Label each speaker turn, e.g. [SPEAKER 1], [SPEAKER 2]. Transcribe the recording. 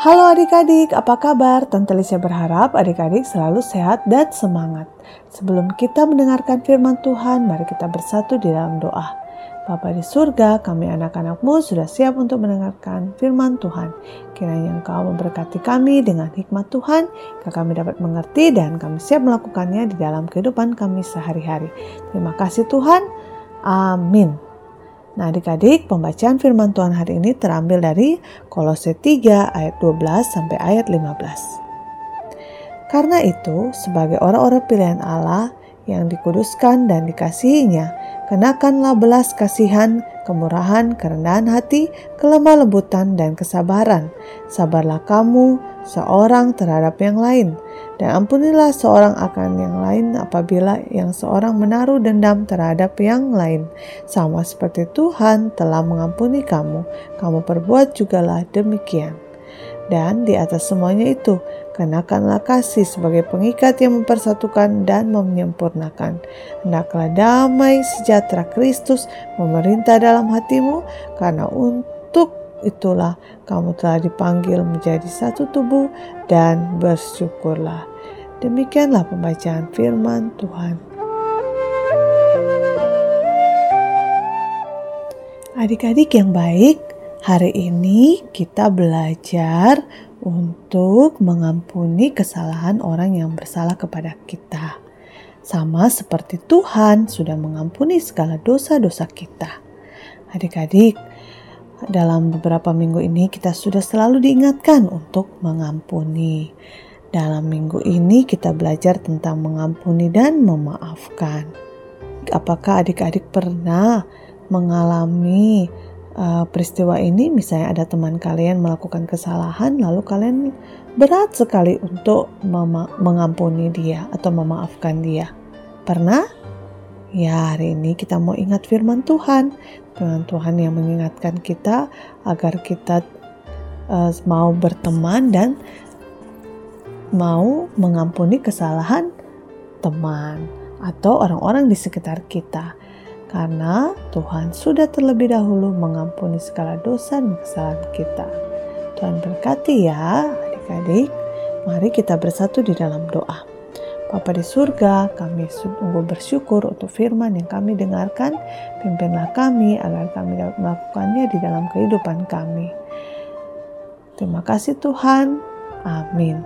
[SPEAKER 1] Halo adik-adik, apa kabar? Tante Lisa berharap adik-adik selalu sehat dan semangat. Sebelum kita mendengarkan firman Tuhan, mari kita bersatu di dalam doa. Bapa di surga, kami anak-anakmu sudah siap untuk mendengarkan firman Tuhan. Kiranya Engkau memberkati kami dengan hikmat Tuhan, kami dapat mengerti dan kami siap melakukannya di dalam kehidupan kami sehari-hari. Terima kasih Tuhan. Amin. Nah adik-adik pembacaan firman Tuhan hari ini terambil dari Kolose 3 ayat 12 sampai ayat 15. Karena itu sebagai orang-orang pilihan Allah yang dikuduskan dan dikasihinya, kenakanlah belas kasihan, kemurahan, kerendahan hati, kelemah lembutan, dan kesabaran. Sabarlah kamu seorang terhadap yang lain, dan ampunilah seorang akan yang lain apabila yang seorang menaruh dendam terhadap yang lain. Sama seperti Tuhan telah mengampuni kamu, kamu perbuat jugalah demikian. Dan di atas semuanya itu, kenakanlah kasih sebagai pengikat yang mempersatukan dan menyempurnakan. Hendaklah damai sejahtera Kristus memerintah dalam hatimu, karena untuk itulah kamu telah dipanggil menjadi satu tubuh dan bersyukurlah. Demikianlah pembacaan firman Tuhan. Adik-adik yang baik, Hari ini kita belajar untuk mengampuni kesalahan orang yang bersalah kepada kita. Sama seperti Tuhan sudah mengampuni segala dosa-dosa kita. Adik-adik, dalam beberapa minggu ini kita sudah selalu diingatkan untuk mengampuni. Dalam minggu ini kita belajar tentang mengampuni dan memaafkan. Apakah adik-adik pernah mengalami uh, peristiwa ini misalnya ada teman kalian melakukan kesalahan lalu kalian berat sekali untuk mengampuni dia atau memaafkan dia. Pernah? Ya, hari ini kita mau ingat firman Tuhan. Firman Tuhan yang mengingatkan kita agar kita uh, mau berteman dan mau mengampuni kesalahan teman atau orang-orang di sekitar kita karena Tuhan sudah terlebih dahulu mengampuni segala dosa dan kesalahan kita. Tuhan berkati ya adik-adik. Mari kita bersatu di dalam doa. Bapa di surga, kami sungguh bersyukur untuk firman yang kami dengarkan. Pimpinlah kami agar kami dapat melakukannya di dalam kehidupan kami. Terima kasih Tuhan. Amin.